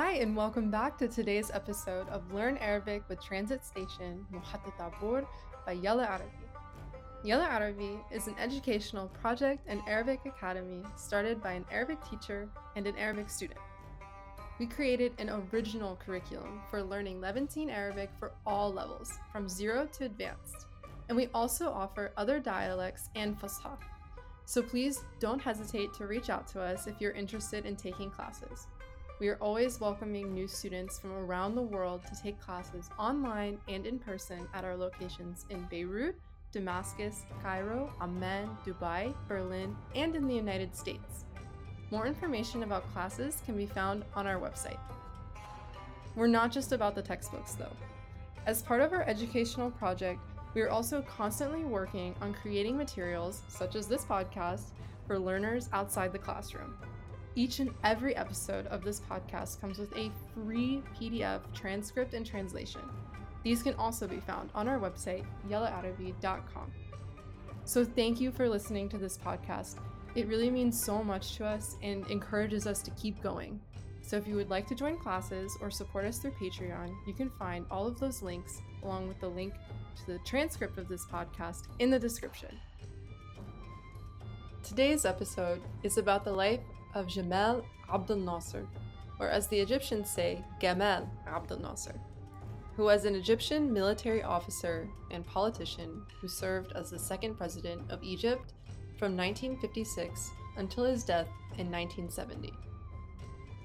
Hi, and welcome back to today's episode of Learn Arabic with Transit Station Muhatta Tabur by Yalla Arabi. Yalla Arabi is an educational project and Arabic academy started by an Arabic teacher and an Arabic student. We created an original curriculum for learning Levantine Arabic for all levels, from zero to advanced. And we also offer other dialects and Fusha. So please don't hesitate to reach out to us if you're interested in taking classes. We are always welcoming new students from around the world to take classes online and in person at our locations in Beirut, Damascus, Cairo, Amman, Dubai, Berlin, and in the United States. More information about classes can be found on our website. We're not just about the textbooks, though. As part of our educational project, we are also constantly working on creating materials, such as this podcast, for learners outside the classroom. Each and every episode of this podcast comes with a free PDF transcript and translation. These can also be found on our website, yellaarabi.com. So, thank you for listening to this podcast. It really means so much to us and encourages us to keep going. So, if you would like to join classes or support us through Patreon, you can find all of those links along with the link to the transcript of this podcast in the description. Today's episode is about the life of Jamal Abdel Nasser, or as the Egyptians say, Gamal Abdel Nasser, who was an Egyptian military officer and politician who served as the second president of Egypt from 1956 until his death in 1970.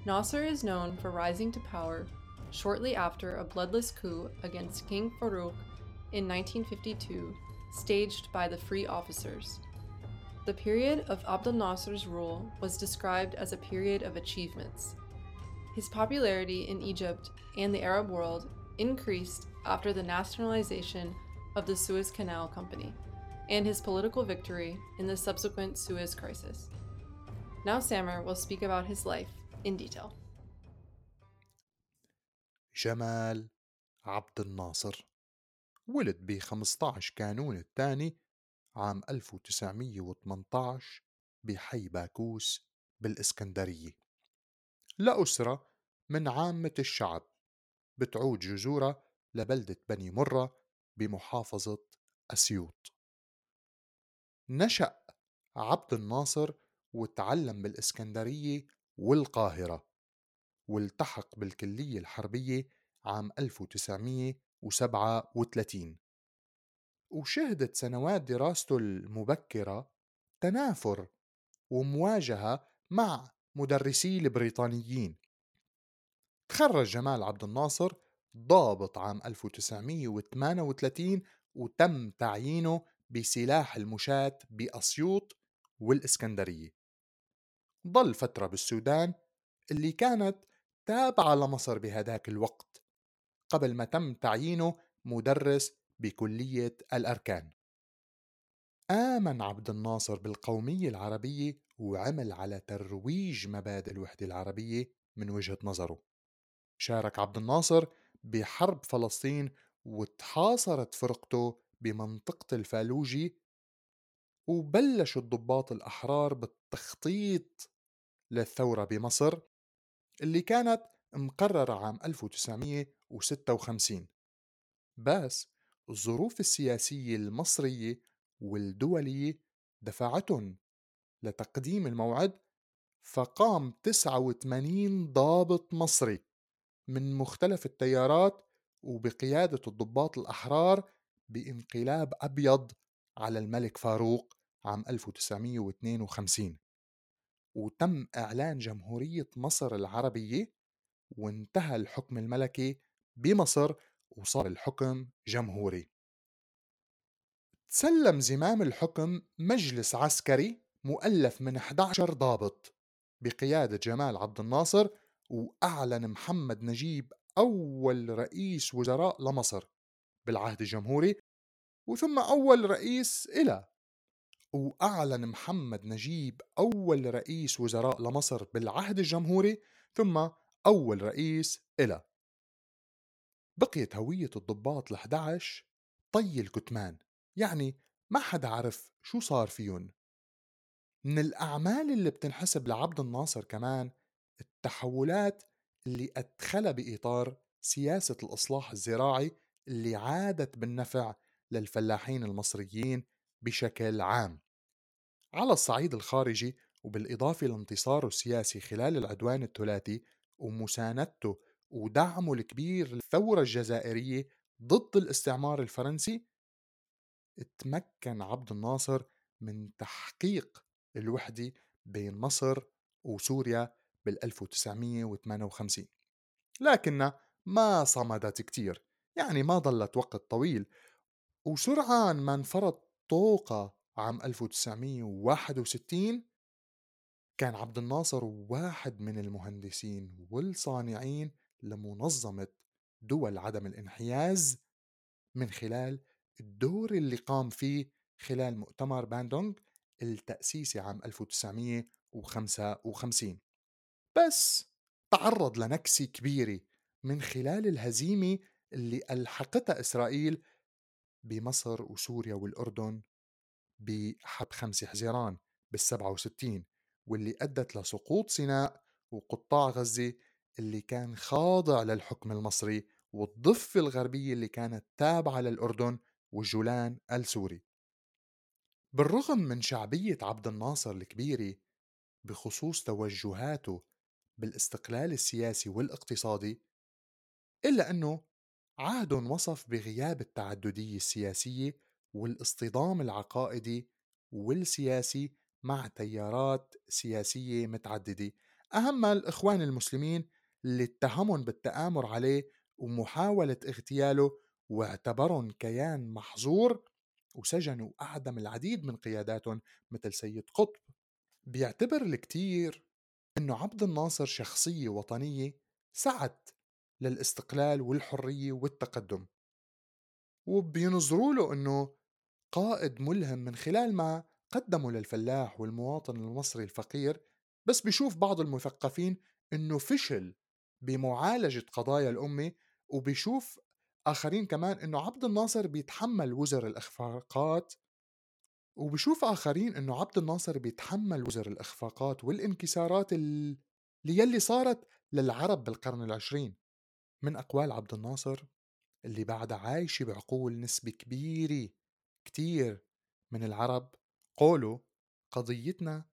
Nasser is known for rising to power shortly after a bloodless coup against King Farouk in 1952, staged by the Free Officers. The period of Abdel Nasser's rule was described as a period of achievements. His popularity in Egypt and the Arab world increased after the nationalization of the Suez Canal Company and his political victory in the subsequent Suez Crisis. Now, Samer will speak about his life in detail. جمال عبد الناصر ولد ب 15 كانون الثاني عام 1918 بحي باكوس بالإسكندرية. لأسرة من عامة الشعب بتعود جذورها لبلدة بني مرة بمحافظة أسيوط. نشأ عبد الناصر وتعلم بالإسكندرية والقاهرة والتحق بالكلية الحربية عام 1937 وشهدت سنوات دراسته المبكرة تنافر ومواجهة مع مدرسي البريطانيين. تخرج جمال عبد الناصر ضابط عام 1938 وتم تعيينه بسلاح المشاة بأسيوط والإسكندرية. ضل فترة بالسودان اللي كانت تابعة لمصر بهداك الوقت قبل ما تم تعيينه مدرس بكلية الأركان. آمن عبد الناصر بالقومية العربية وعمل على ترويج مبادئ الوحدة العربية من وجهة نظره. شارك عبد الناصر بحرب فلسطين وتحاصرت فرقته بمنطقة الفالوجي وبلش الضباط الأحرار بالتخطيط للثورة بمصر اللي كانت مقررة عام 1956 بس الظروف السياسية المصرية والدولية دفعتهم لتقديم الموعد فقام 89 ضابط مصري من مختلف التيارات وبقيادة الضباط الأحرار بانقلاب أبيض على الملك فاروق عام 1952 وتم إعلان جمهورية مصر العربية وانتهى الحكم الملكي بمصر وصار الحكم جمهوري. تسلم زمام الحكم مجلس عسكري مؤلف من 11 ضابط بقيادة جمال عبد الناصر وأعلن محمد نجيب أول رئيس وزراء لمصر بالعهد الجمهوري وثم أول رئيس إلى وأعلن محمد نجيب أول رئيس وزراء لمصر بالعهد الجمهوري ثم أول رئيس إلى بقيت هوية الضباط ال11 طي الكتمان يعني ما حدا عرف شو صار فيهم من الأعمال اللي بتنحسب لعبد الناصر كمان التحولات اللي أدخلها بإطار سياسة الإصلاح الزراعي اللي عادت بالنفع للفلاحين المصريين بشكل عام. على الصعيد الخارجي وبالإضافة لانتصاره السياسي خلال العدوان الثلاثي ومساندته ودعمه الكبير للثورة الجزائرية ضد الاستعمار الفرنسي تمكن عبد الناصر من تحقيق الوحدة بين مصر وسوريا بال 1958 لكنها ما صمدت كتير يعني ما ضلت وقت طويل. وسرعان ما انفرط طوقة عام 1961 كان عبد الناصر واحد من المهندسين والصانعين لمنظمة دول عدم الانحياز من خلال الدور اللي قام فيه خلال مؤتمر باندونغ التأسيسي عام 1955 بس تعرض لنكسة كبيرة من خلال الهزيمة اللي ألحقتها إسرائيل بمصر وسوريا والأردن بحرب خمسة حزيران بالسبعة وستين واللي أدت لسقوط سيناء وقطاع غزة اللي كان خاضع للحكم المصري والضفة الغربية اللي كانت تابعة للأردن والجولان السوري. بالرغم من شعبية عبد الناصر الكبيرة بخصوص توجهاته بالاستقلال السياسي والاقتصادي إلا أنه عهد وصف بغياب التعددية السياسية والاصطدام العقائدي والسياسي مع تيارات سياسية متعددة. أهمها الإخوان المسلمين اللي اتهمهم بالتآمر عليه ومحاولة اغتياله واعتبرهم كيان محظور وسجنوا وأعدم العديد من قياداتهم مثل سيد قطب. بيعتبر الكتير أنه عبد الناصر شخصية وطنية سعت للاستقلال والحرية والتقدم. وبينظروا له أنه قائد ملهم من خلال ما قدمه للفلاح والمواطن المصري الفقير بس بيشوف بعض المثقفين أنه فشل بمعالجة قضايا الأمة وبيشوف آخرين كمان أنه عبد الناصر بيتحمل وزر الإخفاقات وبشوف آخرين أنه عبد الناصر بيتحمل وزر الإخفاقات والإنكسارات اللي يلي صارت للعرب بالقرن العشرين. من أقوال عبد الناصر اللي بعدها عايشة بعقول نسبة كبيرة كتير من العرب قولوا قضيتنا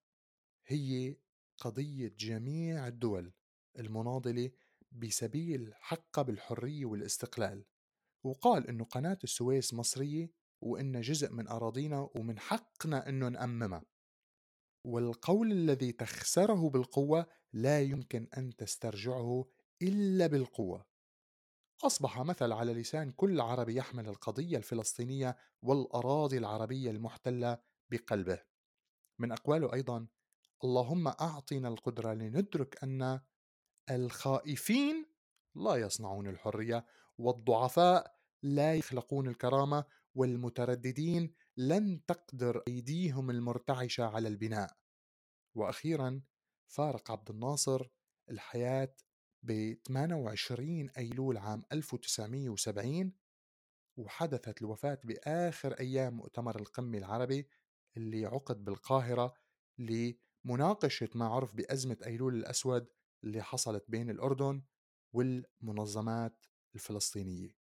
هي قضية جميع الدول. المناضلة بسبيل حقها بالحرية والاستقلال وقال إنه قناة السويس مصرية وإن جزء من أراضينا ومن حقنا إنه نأممها. والقول الذي تخسره بالقوة لا يمكن أن تسترجعه إلا بالقوة. أصبح مثل على لسان كل عربي يحمل القضية الفلسطينية والأراضي العربية المحتلة بقلبه. من أقواله أيضا اللهم أعطنا القدرة لندرك أن الخائفين لا يصنعون الحرية والضعفاء لا يخلقون الكرامة والمترددين لن تقدر أيديهم المرتعشة على البناء. وأخيرا فارق عبد الناصر الحياة ب 28 أيلول عام 1970 وحدثت الوفاة بآخر أيام مؤتمر القمة العربي اللي عقد بالقاهرة لمناقشة ما عرف بأزمة أيلول الأسود اللي حصلت بين الأردن والمنظمات الفلسطينية.